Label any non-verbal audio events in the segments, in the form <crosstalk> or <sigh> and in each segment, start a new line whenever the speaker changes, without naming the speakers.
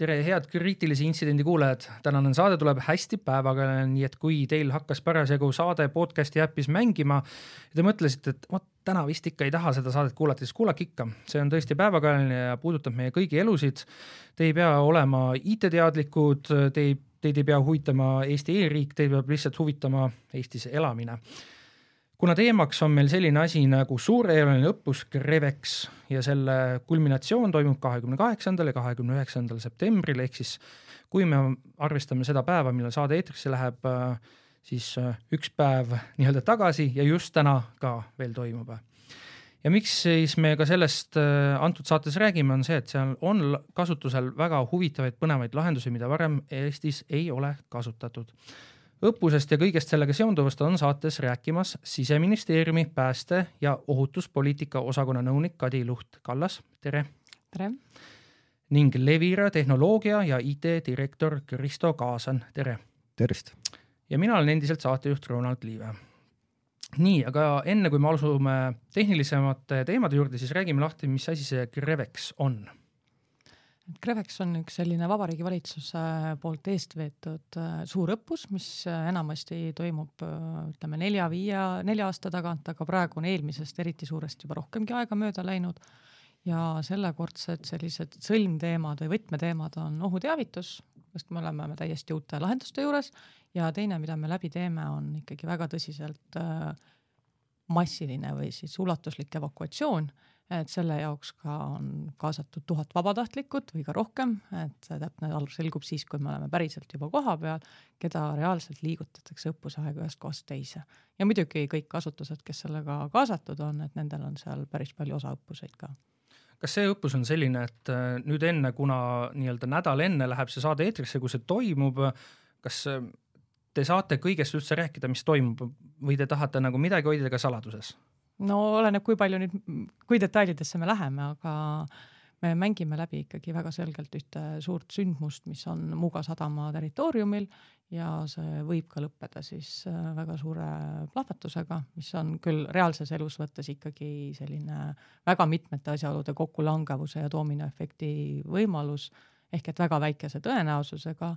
tere, head kriitilise intsidendi kuulajad, tänane saade tuleb hästi päevaga, nii et kui teil hakkas parasjagu saade podcast'i äpis mängima ja te mõtlesite, et vot täna vist ikka ei taha seda saadet kuulata, siis kuulake ikka, see on tõesti päevakajaline ja puudutab meie kõigi elusid. Te ei pea olema IT-teadlikud, te ei, teid ei pea huvitama Eesti e-riik, teid peab lihtsalt huvitama Eestis elamine kuna teemaks on meil selline asi nagu suurejooneline õppus Grevex ja selle kulminatsioon toimub kahekümne kaheksandal ja kahekümne üheksandal septembril, ehk siis kui me arvestame seda päeva, millal saade eetrisse läheb, siis üks päev nii-öelda tagasi ja just täna ka veel toimub. ja miks siis me ka sellest antud saates räägime, on see, et seal on kasutusel väga huvitavaid, põnevaid lahendusi, mida varem Eestis ei ole kasutatud õppusest ja kõigest sellega seonduvast on saates rääkimas siseministeeriumi pääste- ja ohutuspoliitika osakonna nõunik Kadi Luht-Kallas, tere.
tere.
ning Levira tehnoloogia ja IT direktor Kristo Kaasan, tere.
tervist.
ja mina olen endiselt saatejuht Ronald Liive. nii, aga enne kui me asume tehnilisemate teemade juurde, siis räägime lahti, mis asi see Grevex on
Grevex on üks selline Vabariigi Valitsuse poolt eest veetud äh, suur õppus, mis äh, enamasti toimub äh, ütleme nelja-viie, nelja aasta tagant, aga praegu on eelmisest eriti suurest juba rohkemgi aega mööda läinud. ja sellekordsed sellised sõlmteemad või võtmeteemad on ohuteavitus, sest me oleme täiesti uute lahenduste juures ja teine, mida me läbi teeme, on ikkagi väga tõsiselt massiline või siis ulatuslik evakuatsioon et selle jaoks ka on kaasatud tuhat vabatahtlikut või ka rohkem, et täpne arv selgub siis, kui me oleme päriselt juba kohapeal, keda reaalselt liigutatakse õppuse aega ühest kohast teise. ja muidugi kõik asutused, kes sellega kaasatud on, et nendel on seal päris palju osaõppuseid ka
kas see õppus on selline, et äh, nüüd enne, kuna nii-öelda nädal enne läheb see saade eetrisse, kui see toimub, kas äh, te saate kõigest üldse rääkida, mis toimub või te tahate nagu midagi hoida ka saladuses?
No oleneb, kui palju nüüd, kui detailidesse me läheme, aga me mängime läbi ikkagi väga selgelt ühte suurt sündmust, mis on Muuga sadama territooriumil ja see võib ka lõppeda siis äh, väga suure plahvatusega, mis on küll reaalses elus võttes ikkagi selline väga mitmete asjaolude kokkulangevuse ja doominoefekti võimalus ehk et väga väikese tõenäosusega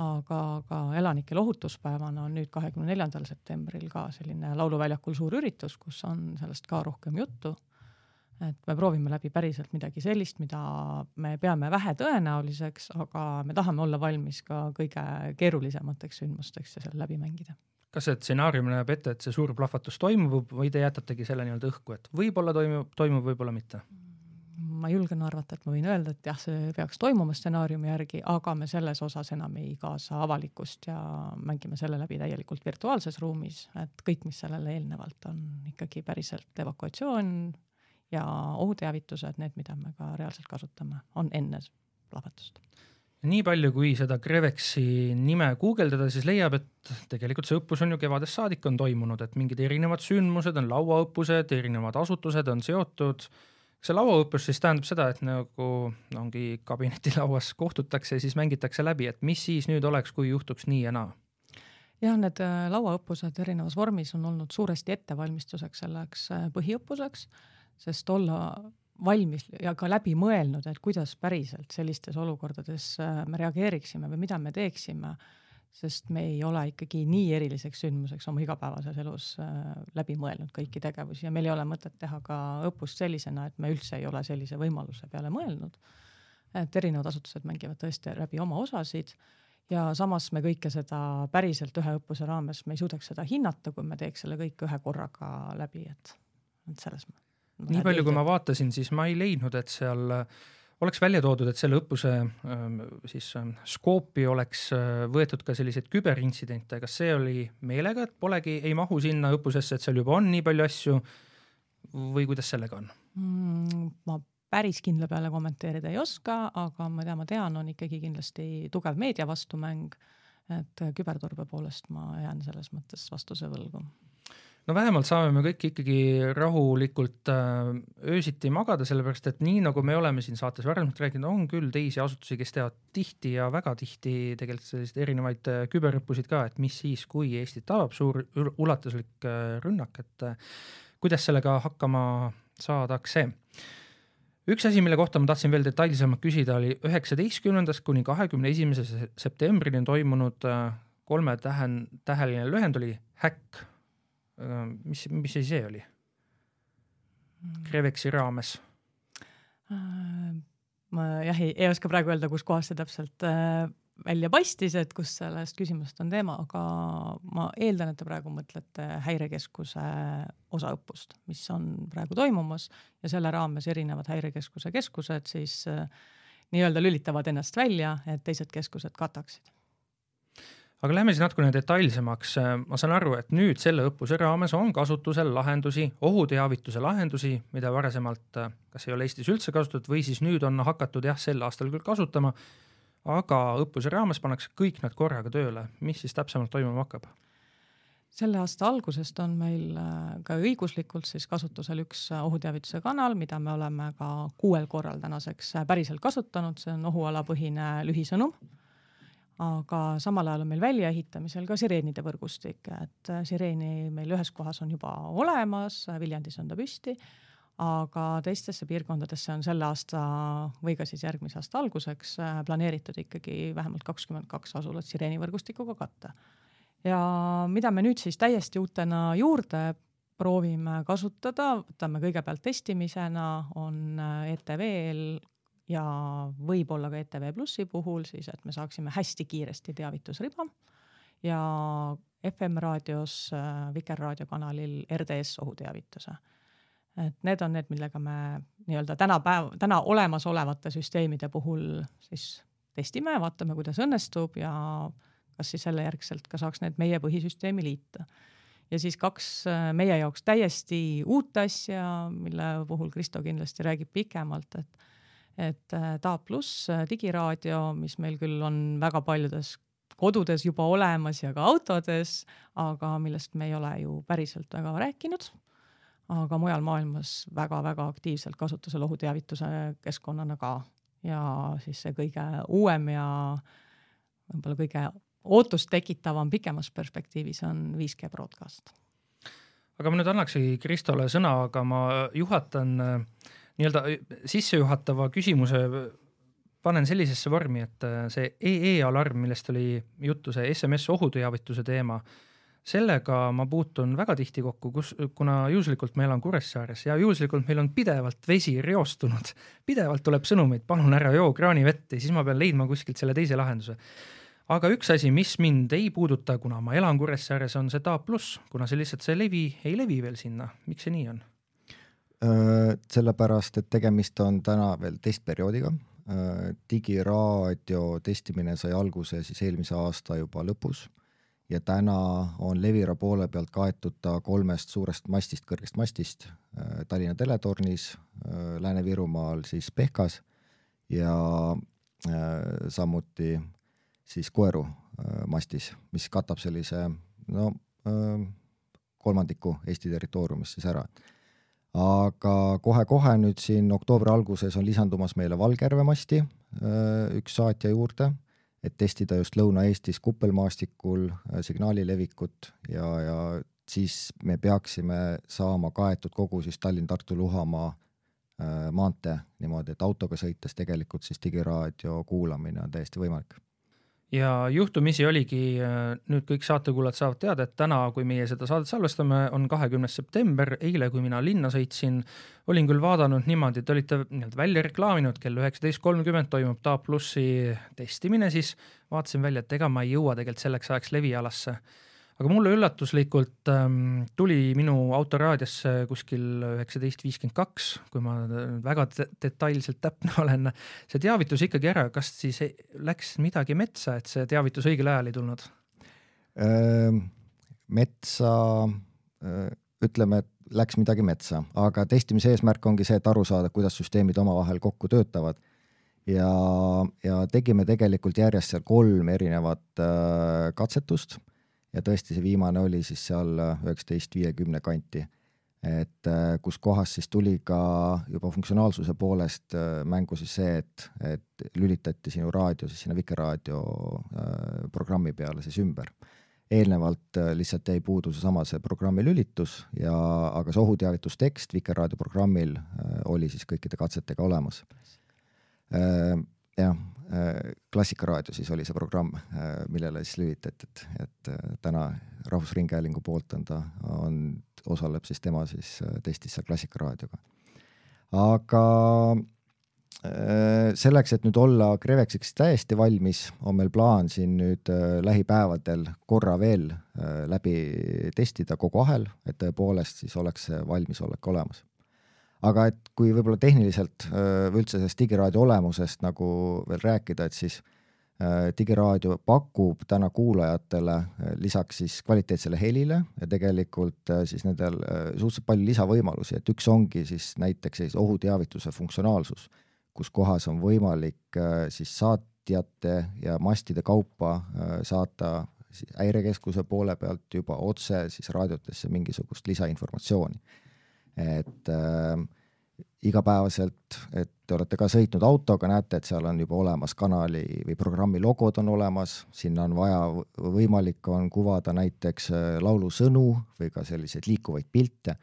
aga ka elanike lohutuspäevana on nüüd kahekümne neljandal septembril ka selline Lauluväljakul suur üritus, kus on sellest ka rohkem juttu. et me proovime läbi päriselt midagi sellist, mida me peame vähetõenäoliseks, aga me tahame olla valmis ka kõige keerulisemateks sündmusteks ja seal läbi mängida
kas see stsenaarium näeb ette, et see suur plahvatus toimub või te jätategi selle nii-öelda õhku, et võib-olla toimub, toimub, võib-olla mitte?
Ma julgen arvata, et ma võin öelda, et jah, see peaks toimuma stsenaariumi järgi, aga me selles osas enam ei kaasa avalikkust ja mängime selle läbi täielikult virtuaalses ruumis, et kõik, mis sellele eelnevalt on ikkagi päriselt evakuatsioon ja ohuteavitused, need, mida me ka reaalselt kasutame, on enne plahvatust.
Nii palju, kui seda Grevexi nime guugeldada, siis leiab, et tegelikult see õppus on ju kevadest saadik on toimunud, et mingid erinevad sündmused on lauaõppused, erinevad asutused on seotud see lauaõppus siis tähendab seda, et nagu ongi kabinetilauas kohtutakse siis mängitakse läbi, et mis siis nüüd oleks, kui juhtuks nii ja naa?
jah, need äh, lauaõppused erinevas vormis on olnud suuresti ettevalmistuseks selleks äh, põhiõppuseks, sest olla valmis ja ka läbi mõelnud, et kuidas päriselt sellistes olukordades äh, me reageeriksime või mida me teeksime sest me ei ole ikkagi nii eriliseks sündmuseks oma igapäevases elus äh, läbi mõelnud kõiki tegevusi ja meil ei ole mõtet teha ka õppust sellisena, et me üldse ei ole sellise võimaluse peale mõelnud. et erinevad asutused mängivad tõesti läbi oma osasid ja samas me kõike seda päriselt ühe õppuse raames, me ei suudaks seda hinnata, kui me teeks selle kõik ühe korraga läbi, et, et selles mõttes.
nii palju, kui ma vaatasin, siis ma ei leidnud, et seal äh, oleks välja toodud, et selle õppuse ähm, siis ähm, skoopi oleks äh, võetud ka selliseid küberintsidente, kas see oli meelega, et polegi, ei mahu sinna õppusesse, et seal juba on nii palju asju või kuidas sellega on
mm,? ma päris kindla peale kommenteerida ei oska, aga mida ma tean, on ikkagi kindlasti tugev meedia vastumäng. et küberturbe poolest ma jään selles mõttes vastuse võlgu
no vähemalt saame me kõik ikkagi rahulikult äh, öösiti magada, sellepärast et nii nagu me oleme siin saates varasemalt rääkinud, on küll teisi asutusi, kes teevad tihti ja väga tihti tegelikult selliseid erinevaid äh, küberõppusid ka, et mis siis, kui Eestit tabab suur ulatuslik äh, rünnak, et kuidas sellega hakkama saadakse. Üks asi, mille kohta ma tahtsin veel detailsemalt küsida, oli üheksateistkümnendast kuni kahekümne esimese septembrini toimunud kolme tähen-, täheline lühend oli häkk mis, mis asi see oli? Krevexi raames?
Äh, ma jah, ei, ei oska praegu öelda, kus kohas see täpselt äh, välja paistis, et kus sellest küsimusest on teema, aga ma eeldan, et te praegu mõtlete häirekeskuse osaõppust, mis on praegu toimumas ja selle raames erinevad häirekeskuse keskused siis äh, nii-öelda lülitavad ennast välja, et teised keskused kataksid
aga lähme siis natukene detailsemaks. ma saan aru, et nüüd selle õppuse raames on kasutusel lahendusi, ohuteavituse lahendusi, mida varasemalt kas ei ole Eestis üldse kasutatud või siis nüüd on hakatud jah, sel aastal küll kasutama. aga õppuse raames pannakse kõik nad korraga tööle. mis siis täpsemalt toimuma hakkab?
selle aasta algusest on meil äh, ka õiguslikult siis kasutusel üks äh, ohuteavituse kanal, mida me oleme ka kuuel korral tänaseks äh, päriselt kasutanud, see on ohualapõhine lühisõnum aga samal ajal on meil väljaehitamisel ka sireenide võrgustik, et äh, sireeni meil ühes kohas on juba olemas, Viljandis on ta püsti, aga teistesse piirkondadesse on selle aasta või ka siis järgmise aasta alguseks äh, planeeritud ikkagi vähemalt kakskümmend kaks asulat sireenivõrgustikuga katta. ja mida me nüüd siis täiesti uutena juurde proovime kasutada, võtame kõigepealt testimisena, on äh, ETV-l ja võib-olla ka ETV Plussi puhul siis, et me saaksime hästi kiiresti teavitusriba ja FM-raadios äh, Vikerraadio kanalil RDS ohuteavituse. et need on need, millega me nii-öelda tänapäev, täna olemasolevate süsteemide puhul siis testime, vaatame, kuidas õnnestub ja kas siis selle järgselt ka saaks need meie põhisüsteemi liita. ja siis kaks äh, meie jaoks täiesti uut asja, mille puhul Kristo kindlasti räägib pikemalt, et et äh, Taap pluss äh, digiraadio, mis meil küll on väga paljudes kodudes juba olemas ja ka autodes, aga millest me ei ole ju päriselt väga rääkinud. aga mujal maailmas väga-väga aktiivselt kasutusel ohuteavituse keskkonnana ka ja siis see kõige uuem ja võib-olla kõige ootust tekitavam pikemas perspektiivis on 5G broadcast.
aga ma nüüd annaksingi Kristole sõna, aga ma juhatan äh, nii-öelda sissejuhatava küsimuse panen sellisesse vormi, et äh, see EE-alarm, millest oli juttu, see SMS ohuteavituse teema, sellega ma puutun väga tihti kokku, kus, kuna juhuslikult ma elan Kuressaares ja juhuslikult meil on pidevalt vesi reostunud, <laughs> pidevalt tuleb sõnumeid, palun ära joo kraanivett ja siis ma pean leidma kuskilt selle teise lahenduse. aga üks asi, mis mind ei puuduta, kuna ma elan Kuressaares, on see DAB pluss, kuna see lihtsalt, see levi ei levi veel sinna, miks see nii on?
Äh, sellepärast, et tegemist on täna veel testperioodiga. Äh, digiraadio testimine sai alguse siis eelmise aasta juba lõpus ja täna on Levira poole pealt kaetud ta kolmest suurest mastist, kõrgest mastist äh, Tallinna teletornis, Lääne-Virumaal siis Pehkas ja samuti siis Koeru mastis, mis katab sellise no kolmandiku Eesti territooriumist siis ära aga kohe-kohe nüüd siin oktoobri alguses on lisandumas meile Valgjärve masti äh, üks saatja juurde, et testida just Lõuna-Eestis kuppelmaastikul äh, signaali levikut ja, ja siis me peaksime saama kaetud kogu siis Tallinn-Tartu-Luhamaa äh, maantee niimoodi, et autoga sõites tegelikult siis digiraadio kuulamine on täiesti võimalik
ja juhtumisi oligi, äh, nüüd kõik saatekuulajad saavad teada, et täna, kui meie seda saadet salvestame, on kahekümnes september, eile, kui mina linna sõitsin, olin küll vaadanud niimoodi, te olite nii-öelda välja reklaaminud, kell üheksateist kolmkümmend toimub DAB plussi testimine, siis. Vaatasin välja, et ega ma ei jõua tegelikult selleks ajaks levialasse aga mulle üllatuslikult ähm, tuli minu autoraadiosse kuskil üheksateist viiskümmend kaks, kui ma väga detailselt täpne <laughs> olen, see teavitus ikkagi ära, kas siis läks midagi metsa, et see teavitus õigel ajal ei tulnud?
metsa, ütleme, et läks midagi metsa, aga testimise eesmärk ongi see, et aru saada, kuidas süsteemid omavahel kokku töötavad. Ja, ja tegime tegelikult järjest seal kolm erinevat äh, katsetust ja tõesti, see viimane oli siis seal üheksateist viiekümne kanti. et kus kohas siis tuli ka juba funktsionaalsuse poolest mängu siis see, et, et lülitati sinu raadio siis sinna Vikerraadio programmi peale siis ümber eelnevalt lihtsalt jäi puudu seesama see programmi lülitus ja, aga see ohuteavitustekst Vikerraadio programmil oli siis kõikide katsetega olemas. Jah, Klassikaraadio siis oli see programm, millele siis lülitati, et, et täna Rahvusringhäälingu poolt on ta, on, osaleb siis tema siis testis seal Klassikaraadioga. aga selleks, et nüüd olla Crevexiks täiesti valmis, on meil plaan siin nüüd lähipäevadel korra veel läbi testida kogu ahel, et tõepoolest siis oleks see valmisolek olemas aga et kui võib-olla tehniliselt või üldse sellest digiraadio olemusest nagu veel rääkida, et siis digiraadio pakub täna kuulajatele lisaks siis kvaliteetsele helile ja tegelikult siis nendel suhteliselt palju lisavõimalusi, et üks ongi siis näiteks sellise ohuteavituse funktsionaalsus, kus kohas on võimalik siis saatjate ja mastide kaupa saata häirekeskuse poole pealt juba otse siis raadiotesse mingisugust lisainformatsiooni et äh, igapäevaselt, et te olete ka sõitnud autoga, näete, et seal on juba olemas kanali või programmi logod on olemas, sinna on vaja, võimalik on kuvada näiteks äh, laulusõnu või ka selliseid liikuvaid pilte.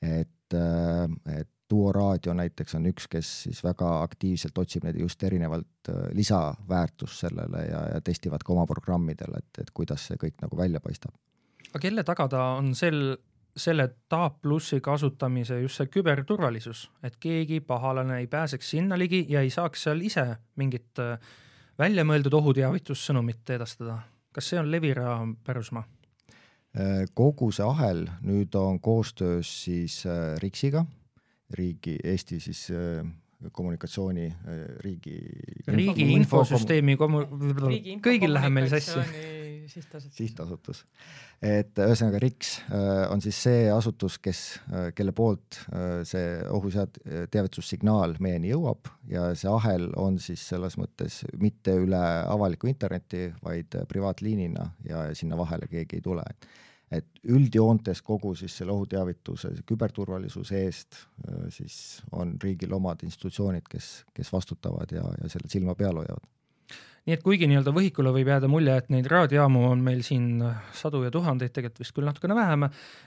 et, äh, et Duo raadio näiteks on üks, kes siis väga aktiivselt otsib neid just erinevalt äh, lisaväärtust sellele ja, ja testivad ka oma programmidel, et, et kuidas see kõik nagu välja paistab.
aga kelle taga ta on sel selle DAB plussi kasutamise just see küberturvalisus, et keegi pahalane ei pääseks sinna ligi ja ei saaks seal ise mingit äh, väljamõeldud ohuteavitussõnumit edastada. kas see on Levira pärusmaa?
Äh, kogu see ahel nüüd on koostöös siis äh, RIKS-iga, riigi, Eesti siis kommunikatsiooni riigi
riigi infosüsteemi kommu-, kõigil läheb meil sassi
sihtasutus.
sihtasutus, et ühesõnaga RIKS äh, on siis see asutus, kes, äh, kelle poolt äh, see ohusead-, teavitussignaal meieni jõuab ja see ahel on siis selles mõttes mitte üle avaliku interneti, vaid privaatliinina ja sinna vahele keegi ei tule. Et üldjoontes kogu siis selle ohuteavituse, küberturvalisuse eest siis on riigil omad institutsioonid, kes, kes vastutavad ja, ja selle silma peal hoiavad
nii et kuigi nii-öelda võhikule võib jääda mulje, et neid raadiojaamu on meil siin sadu ja tuhandeid, tegelikult vist küll natukene vähem,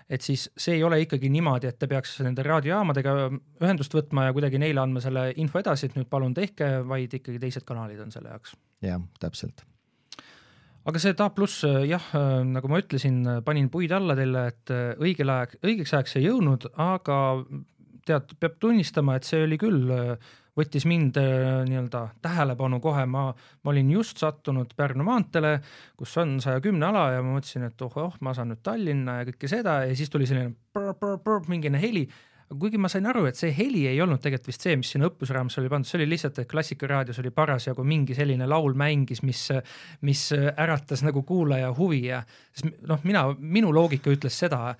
et siis see ei ole ikkagi niimoodi, et te peaks nende raadiojaamadega ühendust võtma ja kuidagi neile andma selle info edasi, et nüüd palun tehke, vaid ikkagi teised kanalid on selle jaoks.
jah, täpselt
aga see DA pluss jah, nagu ma ütlesin, panin puid alla teile, et õigel ajal, õigeks ajaks ei jõudnud, aga tead, peab tunnistama, et see oli küll võttis mind äh, nii-öelda tähelepanu kohe, ma, ma olin just sattunud Pärnu maanteele, kus on saja kümne ala ja ma mõtlesin, et oh, oh, ma saan nüüd Tallinna ja kõike seda ja siis tuli selline prr, prr, prr, mingine heli. Kuigi ma sain aru, et see heli ei olnud tegelikult vist see, mis sinna õppusraames oli pandud, see oli lihtsalt, et Klassikaraadios oli parasjagu mingi selline laul mängis, mis, mis äratas nagu kuulaja huvi ja siis noh, mina, minu loogika ütles seda,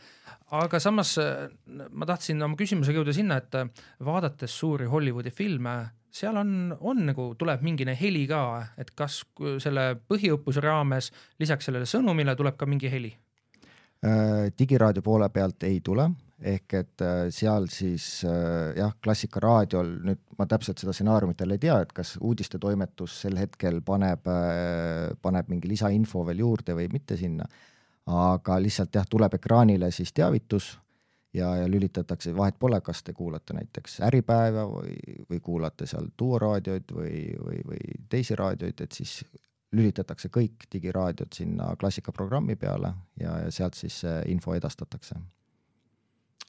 aga samas äh, ma tahtsin oma küsimusega jõuda sinna, et äh, vaadates suuri Hollywoodi filme, seal on, on nagu tuleb mingine heli ka, et kas selle põhiõppuse raames lisaks sellele sõnumile tuleb ka mingi heli?
Äh, digiraadio poole pealt ei tule, ehk et seal siis jah, Klassikaraadiol nüüd ma täpselt seda stsenaariumit veel ei tea, et kas uudistetoimetus sel hetkel paneb, paneb mingi lisainfo veel juurde või mitte sinna aga lihtsalt jah, tuleb ekraanile siis teavitus ja, ja lülitatakse, vahet pole, kas te kuulate näiteks Äripäeva või, või kuulate seal Duo raadioid või, või, või teisi raadioid, et siis lülitatakse kõik digiraadiod sinna klassikaprogrammi peale ja, ja sealt siis see info edastatakse.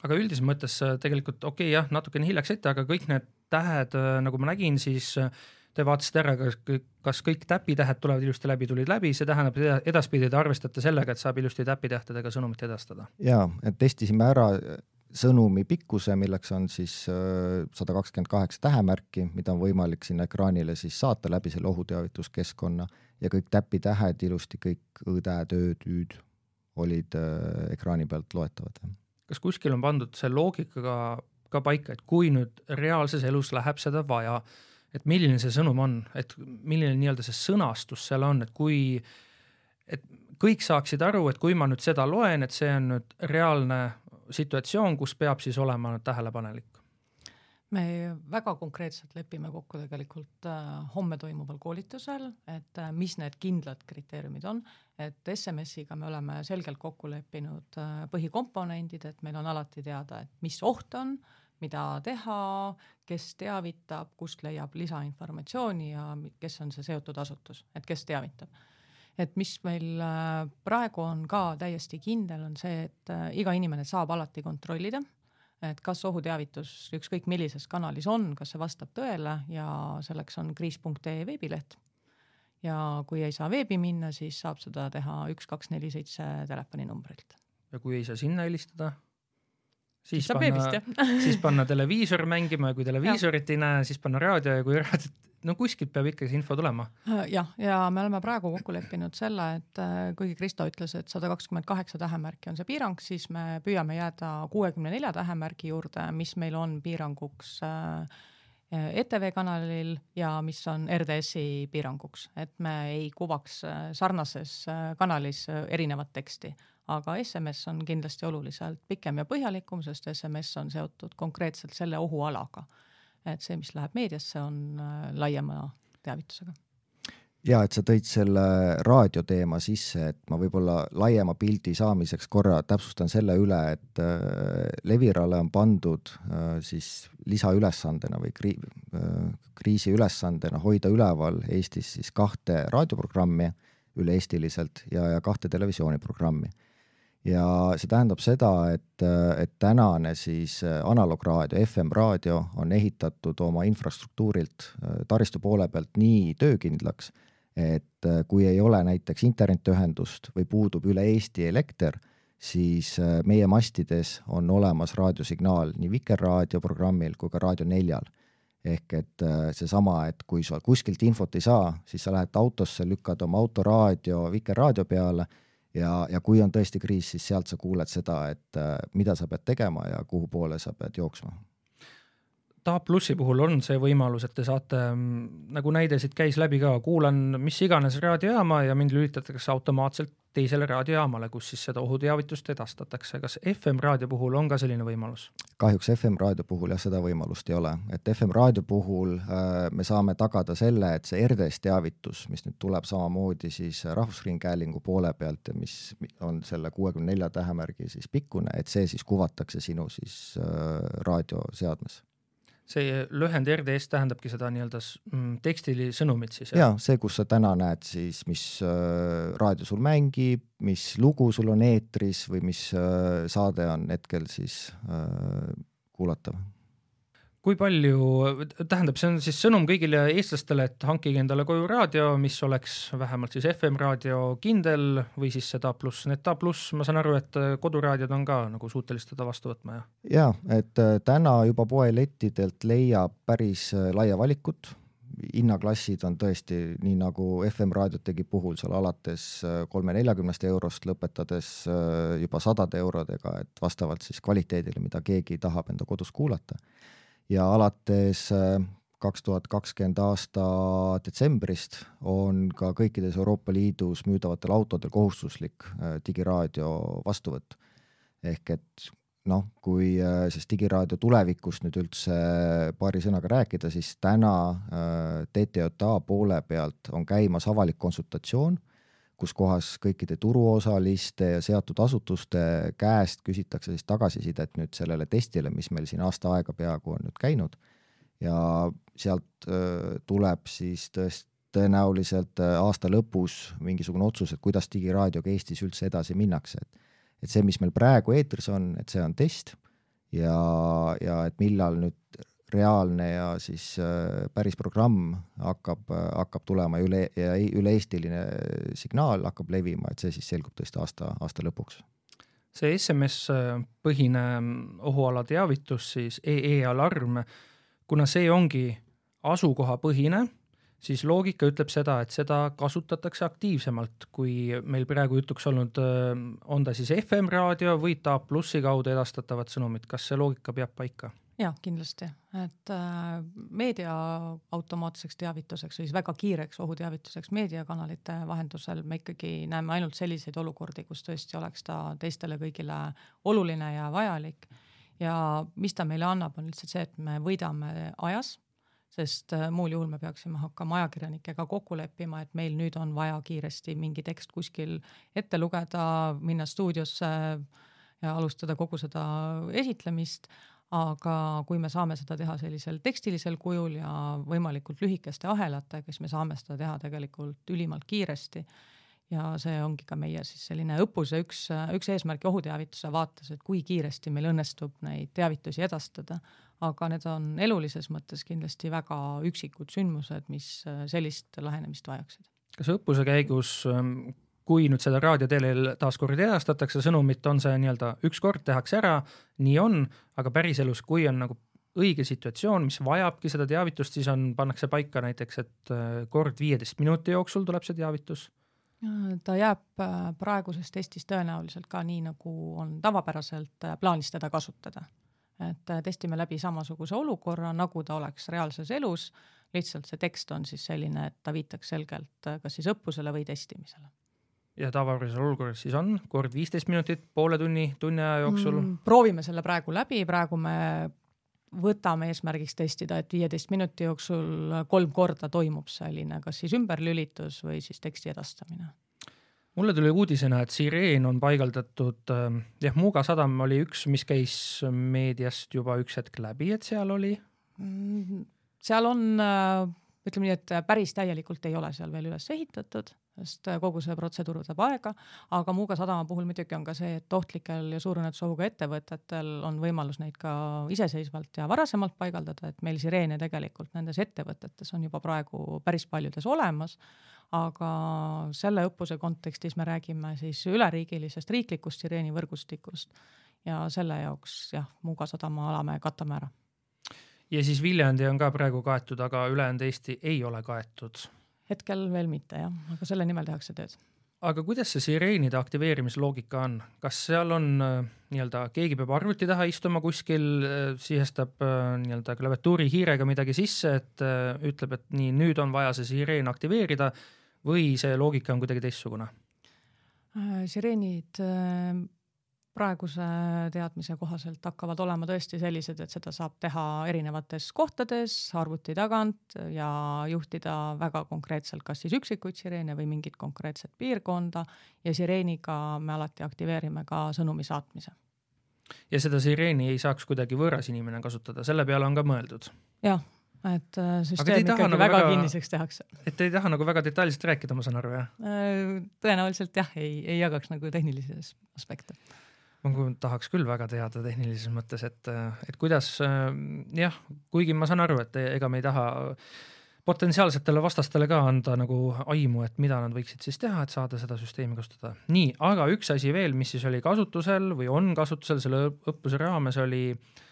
aga üldises mõttes äh, tegelikult okei okay, jah, natukene hiljaks ette, aga kõik need tähed, äh, nagu ma nägin, siis äh, te vaatasite ära, kas, kas kõik täpitähed tulevad ilusti läbi, tulid läbi, see tähendab, edaspidi te arvestate sellega, et saab ilusti täpitähtedega sõnumit edastada?
jaa, et testisime ära sõnumi pikkuse, milleks on siis äh, sada kakskümmend kaheksa tähemärki, mida on võimalik sinna ekraanile siis saata läbi selle ohuteavituskeskkonna ja kõik täpitähed ilusti, kõik õ-tähed, ööd, üüd olid äh, ekraani pealt loetavad.
kas kuskil on pandud see loogikaga ka paika, et kui nüüd reaalses elus läheb seda vaja, et milline see sõnum on, et milline nii-öelda see sõnastus seal on, et kui, et kõik saaksid aru, et kui ma nüüd seda loen, et see on nüüd reaalne situatsioon, kus peab siis olema tähelepanelik?
Me väga konkreetselt lepime kokku tegelikult äh, homme toimuval koolitusel, et äh, mis need kindlad kriteeriumid on, et SMS-iga me oleme selgelt kokku leppinud äh, põhikomponendid, et meil on alati teada, et mis oht on, mida teha, kes teavitab, kust leiab lisainformatsiooni ja kes on see seotud asutus, et kes teavitab et mis meil äh, praegu on ka täiesti kindel, on see, et äh, iga inimene saab alati kontrollida et kas ohuteavitus ükskõik millises kanalis on, kas see vastab tõele ja selleks on kriis.ee veebileht. ja kui ei saa veebi minna, siis saab seda teha üks, kaks, neli, seitse telefoninumbrilt.
ja kui ei saa sinna helistada? Siis
saab
panna, <laughs> siis panna <laughs> televiisor mängima ja kui televiisorit ei näe, siis panna raadio ja kui raadiot no kuskilt peab ikka see info tulema.
Äh, jah, ja me oleme praegu kokku leppinud selle, et äh, kuigi Kristo ütles, et sada kakskümmend kaheksa tähemärki on see piirang, siis me püüame jääda kuuekümne nelja tähemärgi juurde, mis meil on piiranguks äh, ETV kanalil ja mis on RDS-i piiranguks, et me ei kuvaks sarnases kanalis erinevat teksti, aga SMS on kindlasti oluliselt pikem ja põhjalikum, sest SMS on seotud konkreetselt selle ohualaga. Et see, mis läheb meediasse, on äh, laiema teavitusega.
Ja et sa tõid selle raadioteema sisse, et ma võib-olla laiema pildi saamiseks korra täpsustan selle üle, et äh, Levirale on pandud äh, siis lisaülesandena või kri, kriisiülesandena hoida üleval Eestis siis kahte raadioprogrammi üle-eestiliselt ja, ja kahte televisiooniprogrammi ja see tähendab seda, et, et tänane siis äh, analoograadio, FM-raadio on ehitatud oma infrastruktuurilt äh, taristu poole pealt nii töökindlaks, et äh, kui ei ole näiteks internetiühendust või puudub üle Eesti elekter, siis meie mastides on olemas raadiosignaal nii Vikerraadio programmil kui ka Raadio neljal. ehk et seesama, et kui sa kuskilt infot ei saa, siis sa lähed autosse, lükkad oma autoraadio Vikerraadio peale ja, ja kui on tõesti kriis, siis sealt sa kuuled seda, et äh, mida sa pead tegema ja kuhu poole sa pead jooksma.
Taap plussi puhul on see võimalus, et te saate, mm, nagu näide siit käis läbi ka, kuulan mis iganes raadiojaama ja mind lülitatakse automaatselt teisele raadiojaamale, kus siis seda ohuteavitust edastatakse. kas FM raadio puhul on ka selline võimalus?
kahjuks FM raadio puhul jah, seda võimalust ei ole, et FM raadio puhul äh, me saame tagada selle, et see RDS teavitus, mis nüüd tuleb samamoodi siis Rahvusringhäälingu poole pealt ja mis on selle kuuekümne nelja tähemärgi siis pikkune, et see siis kuvatakse sinu siis äh, raadioseadmes
see lühend RDS tähendabki seda nii-öelda mm, tekstili sõnumit siis?
jaa, see, kus sa täna näed siis, mis äh, raadio sul mängib, mis lugu sul on eetris või mis äh, saade on hetkel siis äh, kuulatav
kui palju, tähendab, see on siis sõnum kõigile eestlastele, et hankige endale koju raadio, mis oleks vähemalt siis FM raadio kindel või siis seda pluss, need A pluss, ma saan aru, et koduraadiod on ka nagu suutelised seda vastu võtma, jah?
jaa, et äh, täna juba poelettidelt leiab päris äh, laia valikut, hinnaklassid on tõesti nii nagu FM raadiotegi puhul seal alates äh, kolme-neljakümnest eurost, lõpetades juba sadade eurodega, et vastavalt siis kvaliteedile, mida keegi tahab enda kodus kuulata ja alates äh, kaks tuhat kakskümmend aasta detsembrist on ka kõikides Euroopa Liidus müüdavatel autodel kohustuslik äh, digiraadio vastuvõtt. ehk et noh, kui äh, siis digiraadio tulevikust nüüd üldse paari sõnaga rääkida, siis täna TTJA poole pealt on käimas avalik konsultatsioon kus kohas kõikide turuosaliste ja seatud asutuste käest küsitakse siis tagasisidet nüüd sellele testile, mis meil siin aasta aega peaaegu on nüüd käinud. Ja sealt tuleb siis tõest-, tõenäoliselt aasta lõpus mingisugune otsus, et kuidas digiraadioga Eestis üldse edasi minnakse, et et see, mis meil praegu eetris on, et see on test ja, ja et millal nüüd reaalne ja siis äh, päris programm hakkab, äh, hakkab tulema ja üle, ja üle-eestiline signaal hakkab levima, et see siis selgub tõesti aasta, aasta lõpuks.
see SMS-põhine ohuala teavitus siis EE alarm, kuna see ongi asukohapõhine, siis loogika ütleb seda, et seda kasutatakse aktiivsemalt, kui meil praegu jutuks olnud, on ta siis FM raadio või DAB plussi kaudu edastatavad sõnumid, kas see loogika peab paika?
Jah, kindlasti, et äh, meedia automaatseks teavituseks või siis väga kiireks ohuteavituseks meediakanalite vahendusel me ikkagi näeme ainult selliseid olukordi, kus tõesti oleks ta teistele kõigile oluline ja vajalik. ja mis ta meile annab, on lihtsalt see, et me võidame ajas, sest äh, muul juhul me peaksime hakkama ajakirjanikega kokku leppima, et meil nüüd on vaja kiiresti mingi tekst kuskil ette lugeda, minna stuudiosse ja alustada kogu seda esitlemist aga kui me saame seda teha sellisel tekstilisel kujul ja võimalikult lühikeste ahelatega, siis me saame seda teha tegelikult ülimalt kiiresti. ja see ongi ka meie siis selline õppuse üks, üks eesmärk ohuteavituse vaates, et kui kiiresti meil õnnestub neid teavitusi edastada. aga need on elulises mõttes kindlasti väga üksikud sündmused, mis sellist lähenemist vajaksid.
kas õppuse käigus kui nüüd seda raadiotelel taaskord edastatakse, sõnumit on see nii-öelda ükskord tehakse ära, nii on, aga päriselus, kui on nagu õige situatsioon, mis vajabki seda teavitust, siis on, pannakse paika näiteks, et äh, kord viieteist minuti jooksul tuleb see teavitus
ta jääb äh, praeguses testis tõenäoliselt ka nii, nagu on tavapäraselt äh, plaanis teda kasutada. et testime läbi samasuguse olukorra, nagu ta oleks reaalses elus, lihtsalt see tekst on siis selline, et ta viitaks selgelt kas siis õppusele või testimisele
ja tavapärases olukorras siis on kord viisteist minutit poole tunni, tunni aja jooksul mm,?
proovime selle praegu läbi, praegu me võtame eesmärgiks testida, et viieteist minuti jooksul kolm korda toimub selline kas siis ümberlülitus või siis teksti edastamine.
mulle tuli uudisena, et sireen on paigaldatud, ähm, jah, Muuga sadam oli üks, mis käis meediast juba üks hetk läbi, et seal oli
mm,? seal on, äh, ütleme nii, et päris täielikult ei ole seal veel üles ehitatud sest äh, kogu see protseduur võtab aega, aga Muuga sadama puhul muidugi on ka see, et ohtlikel ja suurõnnetusohuga ettevõtetel on võimalus neid ka iseseisvalt ja varasemalt paigaldada, et meil sireene tegelikult nendes ettevõtetes on juba praegu päris paljudes olemas, aga selle õppuse kontekstis me räägime siis üleriigilisest riiklikust sireenivõrgustikust ja selle jaoks jah, Muuga sadama ala me katame ära.
ja siis Viljandi on ka praegu kaetud, aga ülejäänud Eesti ei ole kaetud
hetkel veel mitte jah, aga selle nimel tehakse tööd.
aga kuidas see sireenide aktiveerimise loogika on, kas seal on äh, nii-öelda, keegi peab arvuti taha istuma kuskil, äh, sihestab äh, nii-öelda klaviatuuri hiirega midagi sisse, et ütleb, et nii, nüüd on vaja see sireen aktiveerida või see loogika on kuidagi teistsugune?
sireenid praeguse teadmise kohaselt hakkavad olema tõesti sellised, et seda saab teha erinevates kohtades arvuti tagant ja juhtida väga konkreetselt kas siis üksikuid sireene või mingit konkreetset piirkonda ja sireeniga me alati aktiveerime ka sõnumi saatmise.
ja seda sireeni ei saaks kuidagi võõras inimene kasutada, selle peale on ka mõeldud?
jah, et äh, süsteem ikkagi nagu väga, väga kinniseks tehakse.
et te ei taha nagu väga detailselt rääkida, ma saan aru, jah?
Äh, tõenäoliselt jah, ei, ei jagaks nagu tehnilisi aspekte
ma tahaks küll väga teada tehnilises mõttes, et, et kuidas jah, kuigi ma saan aru, et ega me ei taha potentsiaalsetele vastastele ka anda nagu aimu, et mida nad võiksid siis teha, et saada seda süsteemi kasutada. nii, aga üks asi veel, mis siis oli kasutusel või on kasutusel selle õppuse raames, oli äh,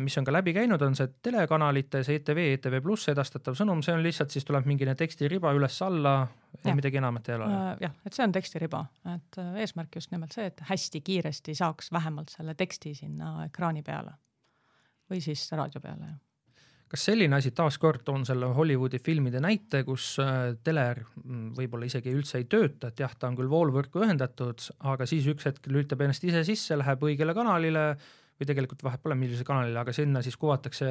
mis on ka läbi käinud, on see telekanalites ETV, ETV Pluss edastatav sõnum, see on lihtsalt siis tuleb mingine tekstiriba üles-alla ja midagi enamat ei ole.
Äh, jah, et see on tekstiriba, et äh, eesmärk just nimelt see, et hästi kiiresti saaks vähemalt selle teksti sinna ekraani peale või siis raadio peale, jah
kas selline asi, taaskord toon selle Hollywoodi filmide näite, kus teler mm, võib-olla isegi üldse ei tööta, et jah, ta on küll voolvõrku ühendatud, aga siis üks hetk lülitab ennast ise sisse, läheb õigele kanalile või tegelikult vahet pole, millisele kanalile, aga sinna siis kuvatakse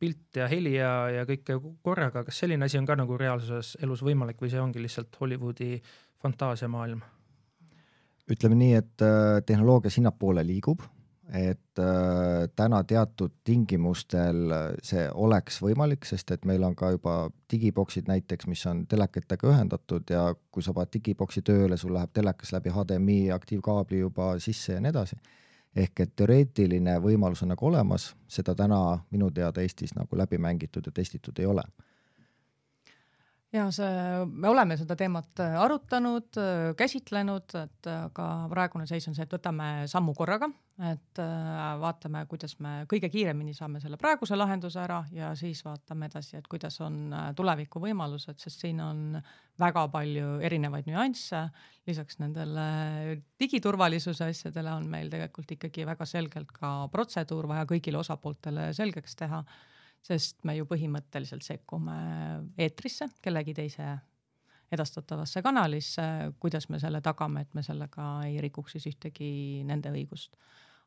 pilt ja heli ja, ja kõike korraga, kas selline asi on ka nagu reaalsuses elus võimalik või see ongi lihtsalt Hollywoodi fantaasiamaailm?
ütleme nii, et äh, tehnoloogia sinnapoole liigub, et äh, täna teatud tingimustel see oleks võimalik, sest et meil on ka juba digiboksid näiteks, mis on telekatega ühendatud ja kui sa paned digiboksi tööle, sul läheb telekas läbi HDMI aktiivkaabli juba sisse ja nii edasi ehk et teoreetiline võimalus on nagu olemas, seda täna minu teada Eestis nagu läbi mängitud ja testitud ei ole
ja see, me oleme seda teemat äh, arutanud, äh, käsitlenud, et aga praegune seis on see, et võtame sammu korraga, et äh, vaatame, kuidas me kõige kiiremini saame selle praeguse lahenduse ära ja siis vaatame edasi, et kuidas on tuleviku võimalused, sest siin on väga palju erinevaid nüansse. lisaks nendele digiturvalisuse asjadele on meil tegelikult ikkagi väga selgelt ka protseduur vaja kõigile osapooltele selgeks teha sest me ju põhimõtteliselt sekkume eetrisse kellegi teise edastatavasse kanalisse, kuidas me selle tagame, et me sellega ei rikuks siis ühtegi nende õigust.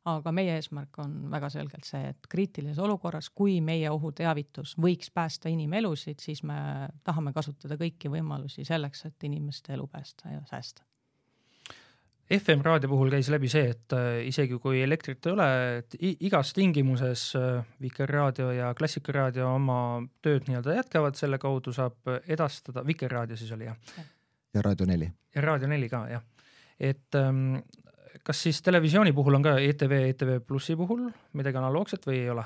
aga meie eesmärk on väga selgelt see, et kriitilises olukorras, kui meie ohuteavitus võiks päästa inimelusid, siis me tahame kasutada kõiki võimalusi selleks, et inimeste elu päästa ja säästa
FM raadio puhul käis läbi see, et äh, isegi kui elektrit ei ole, et igas tingimuses äh, Vikerraadio ja Klassikaraadio oma tööd nii-öelda jätkavad, selle kaudu saab edastada, Vikerraadio siis oli jah?
ja Raadio neli.
ja Raadio neli ka jah, et ähm, kas siis televisiooni puhul on ka ETV, ETV Plussi puhul midagi analoogset või ei ole?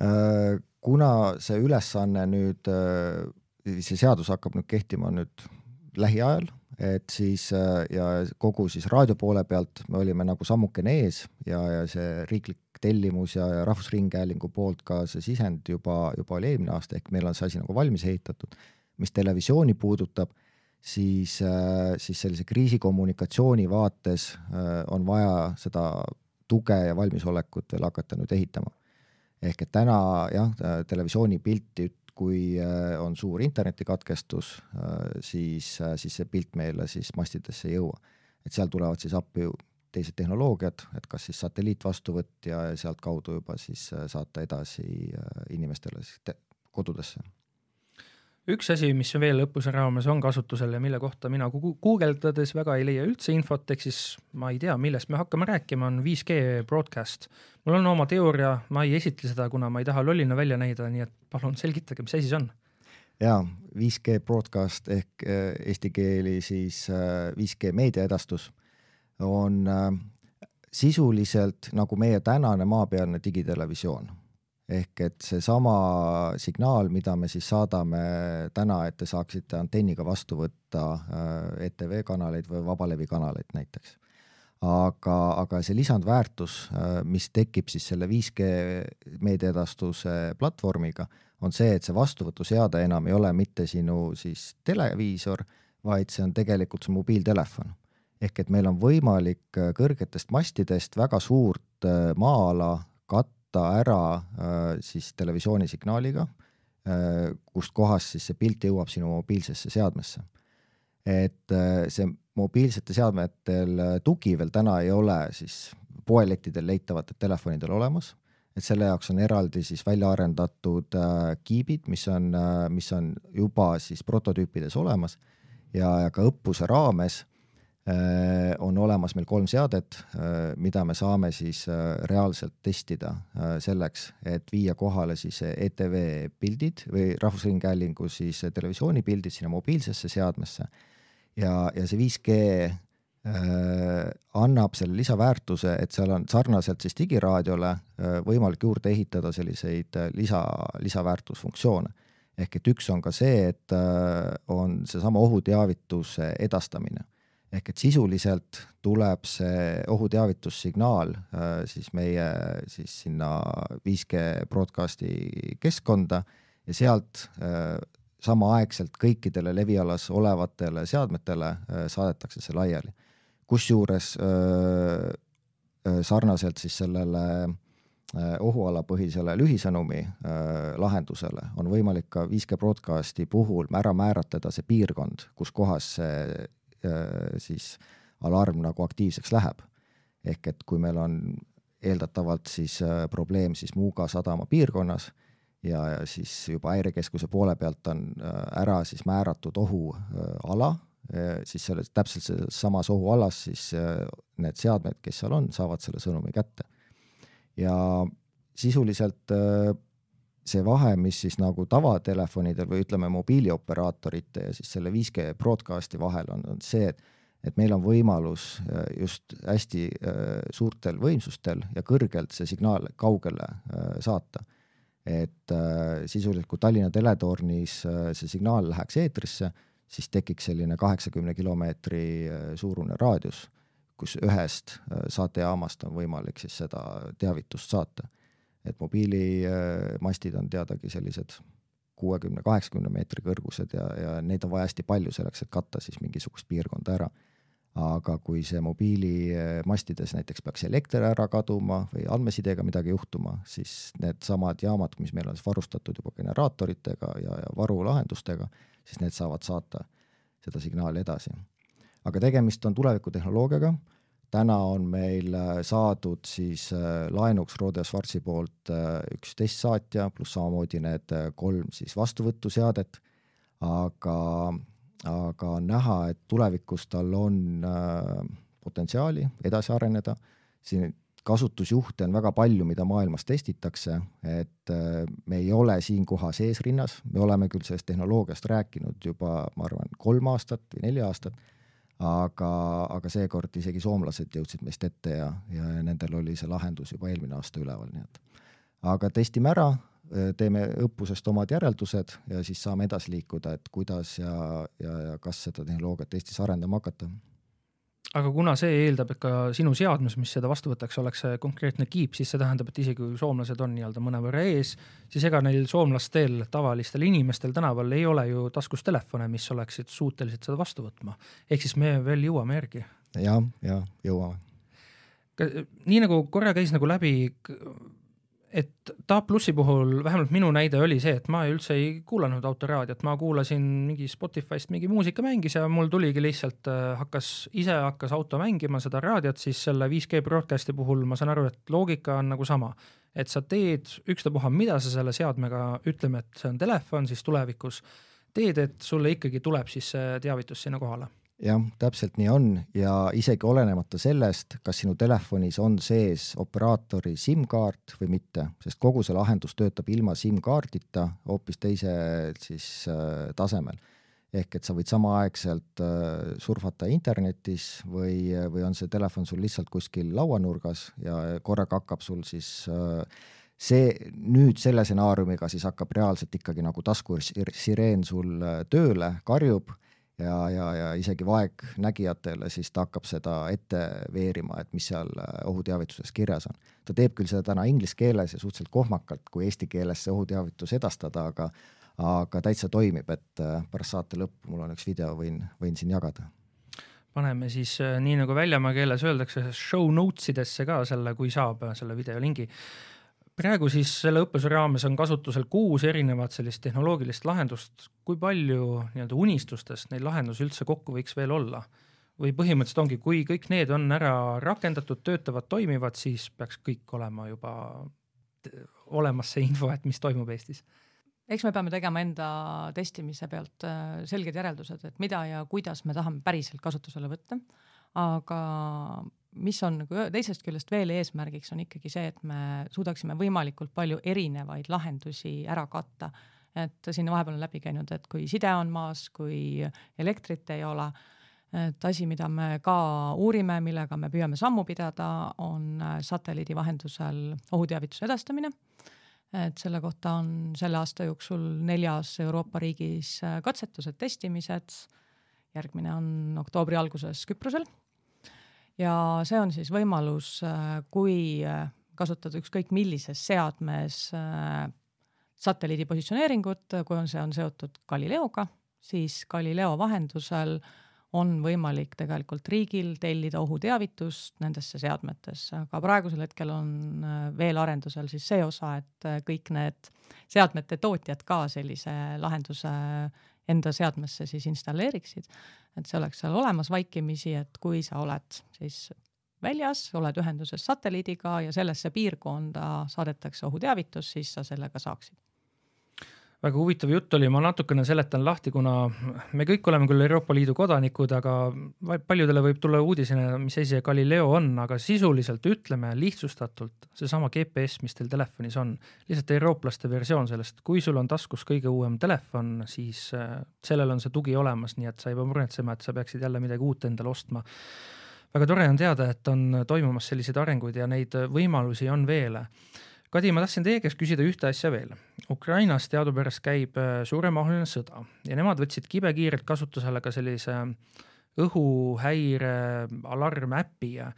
Äh, kuna see ülesanne nüüd, see seadus hakkab nüüd kehtima nüüd lähiajal et siis äh, ja kogu siis raadio poole pealt me olime nagu sammukene ees ja, ja see riiklik tellimus ja, ja Rahvusringhäälingu poolt ka see sisend juba, juba oli eelmine aasta, ehk meil on see asi nagu valmis ehitatud. mis televisiooni puudutab, siis, äh, siis sellise kriisikommunikatsiooni vaates äh, on vaja seda tuge ja valmisolekut veel hakata nüüd ehitama. ehk et täna jah, televisiooni pilti kui äh, on suur internetikatkestus, äh, siis, äh, siis see pilt meile siis mastidesse ei jõua. et seal tulevad siis appi teised tehnoloogiad, et kas siis satelliitvastuvõtt ja sealtkaudu juba siis saata edasi inimestele kodudesse
üks asi, mis veel õppuse raames on kasutusel ja mille kohta mina guugeldades väga ei leia üldse infot, ehk siis ma ei tea, millest me hakkame rääkima, on 5G broadcast. mul on oma teooria, ma ei esitle seda, kuna ma ei taha lollina välja näida, nii et palun selgitage, mis asi see on?
jaa, 5G broadcast ehk äh, eesti keeli siis 5G äh, meediaedastus on äh, sisuliselt nagu meie tänane maapealne digitelevisioon ehk et seesama signaal, mida me siis saadame täna, et te saaksite antenniga vastu võtta äh, ETV kanaleid või vabalevi kanaleid näiteks. aga, aga see lisandväärtus, äh, mis tekib siis selle 5G meediaedastuse platvormiga, on see, et see vastuvõtuseade enam ei ole mitte sinu siis televiisor, vaid see on tegelikult su mobiiltelefon. ehk et meil on võimalik äh, kõrgetest mastidest väga suurt maa-ala katta katta ära äh, siis televisioonisignaaliga, äh, kust kohast siis see pilt jõuab sinu mobiilsesse seadmesse. et äh, see mobiilsete seadmetel tugi veel täna ei ole siis poelettidel leitavatel telefonidel olemas, et selle jaoks on eraldi siis välja arendatud kiibid, mis on, mis on juba siis prototüüpides olemas ja, ja ka õppuse raames on olemas meil kolm seadet, äh, mida me saame siis äh, reaalselt testida selleks, et viia kohale siis ETV pildid või Rahvusringhäälingu siis televisioonipildid sinna mobiilsesse seadmesse. ja, ja see 5G annab selle lisaväärtuse, et seal on sarnaselt siis digiraadiole võimalik juurde ehitada selliseid lisa, lisaväärtusfunktsioone. ehk et üks on ka see, et on seesama ohuteavituse edastamine ehk et sisuliselt tuleb see ohuteavitussignaal äh, siis meie siis sinna 5G broadcasti keskkonda ja sealt äh, samaaegselt kõikidele levialas olevatele seadmetele äh, saadetakse see laiali. kusjuures sarnaselt siis sellele ohualapõhisele lühisõnumi lahendusele on võimalik ka 5G broadcasti puhul ära määratleda see piirkond, kus kohas see siis alarm nagu aktiivseks läheb. ehk et kui meil on eeldatavalt siis äh, probleem siis Muuga sadama piirkonnas ja, ja siis juba häirekeskuse poole pealt on äh, ära siis määratud ohuala, siis selles täpselt selles samas ohualas siis need seadmed, kes seal on, saavad selle sõnumi kätte. ja sisuliselt see vahe, mis siis nagu tavatelefonidel või ütleme, mobiilioperaatorite ja siis selle 5G broadcast'i vahel on, on see, et et meil on võimalus äh, just hästi äh, suurtel võimsustel ja kõrgelt see signaal kaugele äh, saata. et sisuliselt, kui Tallinna teletornis see signaal läheks eetrisse, siis tekiks selline kaheksakümne kilomeetri suurune raadius, kus ühest saatejaamast on võimalik siis seda teavitust saata. Et mobiilimastid on teadagi sellised kuuekümne, kaheksakümne meetri kõrgused ja, ja neid on vaja hästi palju selleks, et katta siis mingisugust piirkonda ära aga kui see mobiilimastides näiteks peaks elekter ära kaduma või andmesidega midagi juhtuma, siis needsamad jaamad, mis meil on varustatud juba generaatoritega ja, ja varulahendustega, siis need saavad saata seda signaali edasi. aga tegemist on tulevikutehnoloogiaga, täna on meil äh, saadud siis äh, laenuks Rode Schwarzi poolt äh, üks testsaatja pluss samamoodi need kolm siis vastuvõtuseadet, aga aga on näha, et tulevikus tal on potentsiaali edasi areneda, siin kasutusjuhte on väga palju, mida maailmas testitakse, et me ei ole siin kohas eesrinnas, me oleme küll sellest tehnoloogiast rääkinud juba, ma arvan, kolm aastat või neli aastat, aga, aga seekord isegi soomlased jõudsid meist ette ja, ja nendel oli see lahendus juba eelmine aasta üleval, nii et aga testime ära, teeme õppusest omad järeldused ja siis saame edasi liikuda, et kuidas ja, ja, ja kas seda tehnoloogiat Eestis arendama hakata.
Aga kuna see eeldab, et ka sinu seadmes, mis seda vastu võtaks, oleks see konkreetne kiip, siis see tähendab, et isegi kui soomlased on nii-öelda mõnevõrra ees, siis ega neil soomlastel, tavalistel inimestel tänaval ei ole ju taskus telefone, mis oleksid suutelised seda vastu võtma. ehk siis me veel jõuame järgi
ja,. jah, jah, jõuame.
nii nagu korra käis nagu läbi et Taap plussi puhul vähemalt minu näide oli see, et ma üldse ei kuulanud autoraadiot, ma kuulasin mingi Spotify'st mingi muusika mängis ja mul tuligi lihtsalt äh, hakkas, ise hakkas auto mängima seda raadiot, siis selle 5G broadcast'i puhul ma saan aru, et loogika on nagu sama. et sa teed ükstapuha, mida sa selle seadmega, ütleme, et see on telefon, siis tulevikus teed, et sulle ikkagi tuleb siis see teavitus sinna kohale
jah, täpselt nii on ja isegi olenemata sellest, kas sinu telefonis on sees operaatori SIM-kaart või mitte, sest kogu see lahendus töötab ilma SIM-kaardita hoopis teisel siis äh, tasemel. ehk et sa võid samaaegselt äh, surfata internetis või, või on see telefon sul lihtsalt kuskil lauanurgas ja korraga hakkab sul siis äh, see nüüd selle stsenaariumiga siis hakkab reaalselt ikkagi nagu taskusireen sul äh, tööle, karjub ja, ja, ja isegi vaegnägijatele, siis ta hakkab seda ette veerima, et mis seal äh, ohuteavituses kirjas on. ta teeb küll seda täna inglise keeles ja suhteliselt kohmakalt, kui eesti keeles see ohuteavitus edastada, aga aga täitsa toimib, et äh, pärast saate lõppu mul on üks video, võin, võin siin jagada
paneme siis äh, nii nagu väljamaa keeles öeldakse show notes idesse ka selle, kui saab selle videolingi praegu siis selle õppuse raames on kasutusel kuus erinevat sellist tehnoloogilist lahendust. kui palju nii-öelda unistustest neid lahendusi üldse kokku võiks veel olla? või põhimõtteliselt ongi, kui kõik need on ära rakendatud, töötavad, toimivad, siis peaks kõik olema juba olemas see info, et mis toimub Eestis?
eks me peame tegema enda testimise pealt äh, selged järeldused, et mida ja kuidas me tahame päriselt kasutusele võtta. aga mis on nagu teisest küljest veel eesmärgiks, on ikkagi see, et me suudaksime võimalikult palju erinevaid lahendusi ära katta. et siin vahepeal on läbi käinud, et kui side on maas, kui elektrit ei ole, et asi, mida me ka uurime, millega me püüame sammu pidada, on satelliidi vahendusel ohuteavituse edastamine. et selle kohta on selle aasta jooksul neljas Euroopa riigis katsetused, testimised. järgmine on oktoobri alguses Küprosel ja see on siis võimalus, äh, kui äh, kasutada ükskõik millises seadmes äh, satelliidi positsioneeringut, kui on, see on seotud Galileoga, siis Galileo vahendusel on võimalik tegelikult riigil tellida ohuteavitust nendesse seadmetesse, aga praegusel hetkel on veel arendusel siis see osa, et kõik need seadmete tootjad ka sellise lahenduse enda seadmesse siis installeeriksid. et see oleks seal olemas vaikimisi, et kui sa oled siis väljas, oled ühenduses satelliidiga ja sellesse piirkonda saadetakse ohuteavitus, siis sa sellega saaksid
väga huvitav jutt oli, ma natukene seletan lahti, kuna me kõik oleme küll Euroopa Liidu kodanikud, aga paljudele võib tulla uudisena, mis asi see Galileo on, aga sisuliselt ütleme lihtsustatult seesama GPS, mis teil telefonis on, lihtsalt eurooplaste versioon sellest, kui sul on taskus kõige uuem telefon, siis äh, sellel on see tugi olemas, nii et sa ei pea muretsema, et sa peaksid jälle midagi uut endale ostma. Väga tore on teada, et on toimumas selliseid arenguid ja neid võimalusi on veel Kadi, ma tahtsin teie käest küsida ühte asja veel. Ukrainas teadupärast käib äh, suuremahuline sõda ja nemad võtsid kibekiirelt kasutusele ka sellise õhuhäire alarmäpi ja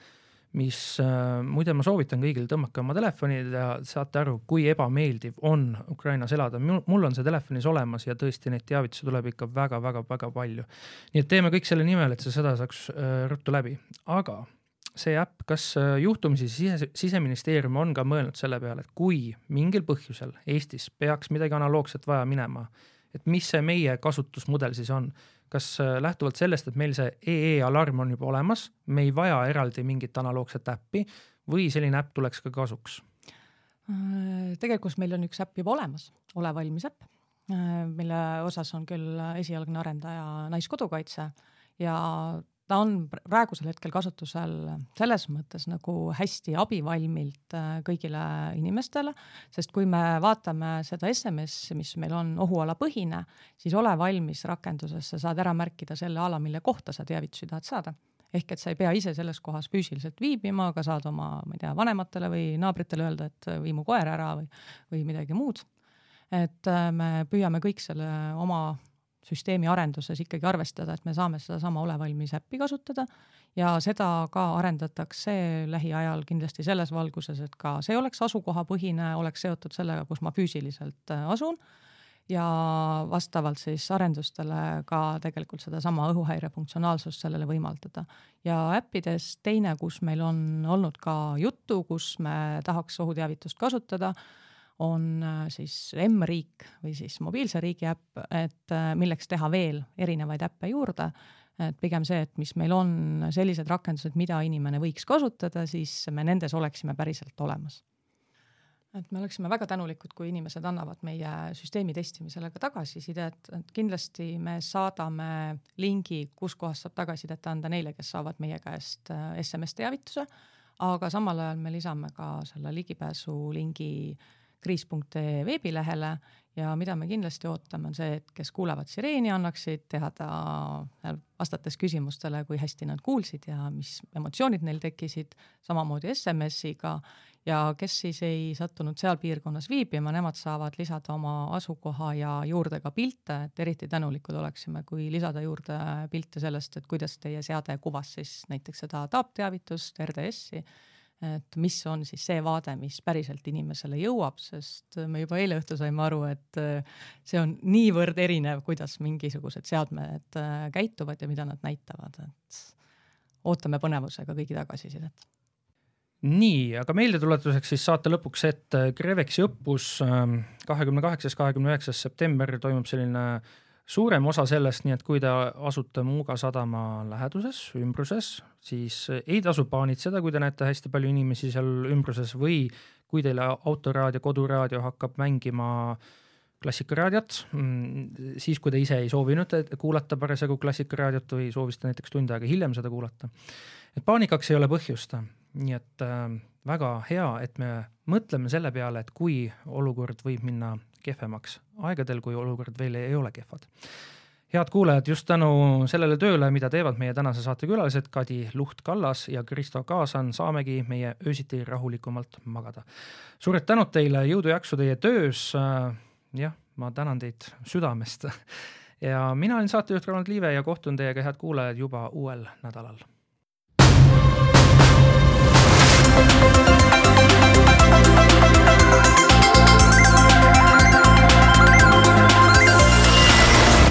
mis äh, muide, ma soovitan kõigil, tõmmake oma telefonid ja saate aru, kui ebameeldiv on Ukrainas elada. mul on see telefonis olemas ja tõesti neid teavitusi tuleb ikka väga-väga-väga palju. nii et teeme kõik selle nimel, et see sõda saaks äh, ruttu läbi, aga see äpp, kas äh, juhtumisi sise, siseministeerium on ka mõelnud selle peale, et kui mingil põhjusel Eestis peaks midagi analoogset vaja minema, et mis see meie kasutusmudel siis on kas äh, lähtuvalt sellest, et meil see EE alarm on juba olemas, me ei vaja eraldi mingit analoogset äppi või selline äpp tuleks ka kasuks?
Äh, tegelikult meil on üks äpp juba olemas, Ole valmis äpp, mille osas on küll esialgne arendaja Naiskodukaitse ja ta on praegusel hetkel kasutusel selles mõttes nagu hästi abivalmilt äh, kõigile inimestele, sest kui me vaatame seda SMS-i, mis meil on ohualapõhine, siis ole valmis rakenduses, sa saad ära märkida selle ala, mille kohta sa teavitusi tahad saada ehk et sa ei pea ise selles kohas füüsiliselt viibima, aga saad oma, ma ei tea, vanematele või naabritele öelda, et vii mu koer ära või, või midagi muud. et äh, me püüame kõik selle oma süsteemi arenduses ikkagi arvestada, et me saame sedasama Ole valmis äppi kasutada ja seda ka arendatakse lähiajal kindlasti selles valguses, et ka see oleks asukohapõhine, oleks seotud sellega, kus ma füüsiliselt äh, asun ja vastavalt siis arendustele ka tegelikult sedasama õhuhäire funktsionaalsust sellele võimaldada. ja äppides teine, kus meil on olnud ka juttu, kus me tahaks ohuteavitust kasutada on äh, siis M-riik või siis mobiilse riigi äpp, et äh, milleks teha veel erinevaid äppe juurde. et pigem see, et mis meil on sellised rakendused, mida inimene võiks kasutada, siis me nendes oleksime päriselt olemas et me oleksime väga tänulikud, kui inimesed annavad meie süsteemi testimisele ka tagasisidet, et kindlasti me saadame lingi, kuskohast saab tagasisidet anda neile, kes saavad meie käest SMS äh, teavituse, aga samal ajal me lisame ka selle ligipääsulingi äh, kriis.ee veebilehele ja mida me kindlasti ootame, on see, et kes kuulevad sireeni, annaksid teada, vastates küsimustele, kui hästi nad kuulsid ja mis emotsioonid neil tekkisid, samamoodi SMS-iga ja kes siis ei sattunud seal piirkonnas viibima, nemad saavad lisada oma asukoha ja juurde ka pilte, et eriti tänulikud oleksime, kui lisada juurde pilte sellest, et kuidas teie seade kuvas siis näiteks seda taapteavitust, RDS-i et mis on siis see vaade, mis päriselt inimesele jõuab, sest me juba eile õhtul saime aru, et äh, see on niivõrd erinev, kuidas mingisugused seadmed äh, käituvad ja mida nad näitavad, et ootame põnevusega kõigi tagasisidet.
Nii, aga meeldetuletuseks siis saate lõpuks, et Grevexi õppus ähm, kahekümne kaheksas, kahekümne üheksas september toimub selline äh, suurem osa sellest, nii et kui te asute Muuga sadama läheduses, ümbruses, siis ei tasu paanitseda, kui te näete hästi palju inimesi seal ümbruses või kui teile autoraadio, koduraadio hakkab mängima klassikaraadiot, mm, siis kui te ise ei soovinud kuulata parasjagu klassikaraadiot või soovisite näiteks tund aega hiljem seda kuulata. et paanikaks ei ole põhjust, nii et äh, väga hea, et me mõtleme selle peale, et kui olukord võib minna kehvemaks aegadel, kui olukord veel ei ole kehvad. head kuulajad, just tänu sellele tööle, mida teevad meie tänase saate külalised Kadi Luht-Kallas ja Kristo Kaasan, saamegi meie öösiti rahulikumalt magada. suured tänud teile, jõudu-jaksu teie töös. jah, ma tänan teid südamest <laughs> ja mina olen saatejuht Ronald Liive ja kohtun teiega, head kuulajad, juba uuel nädalal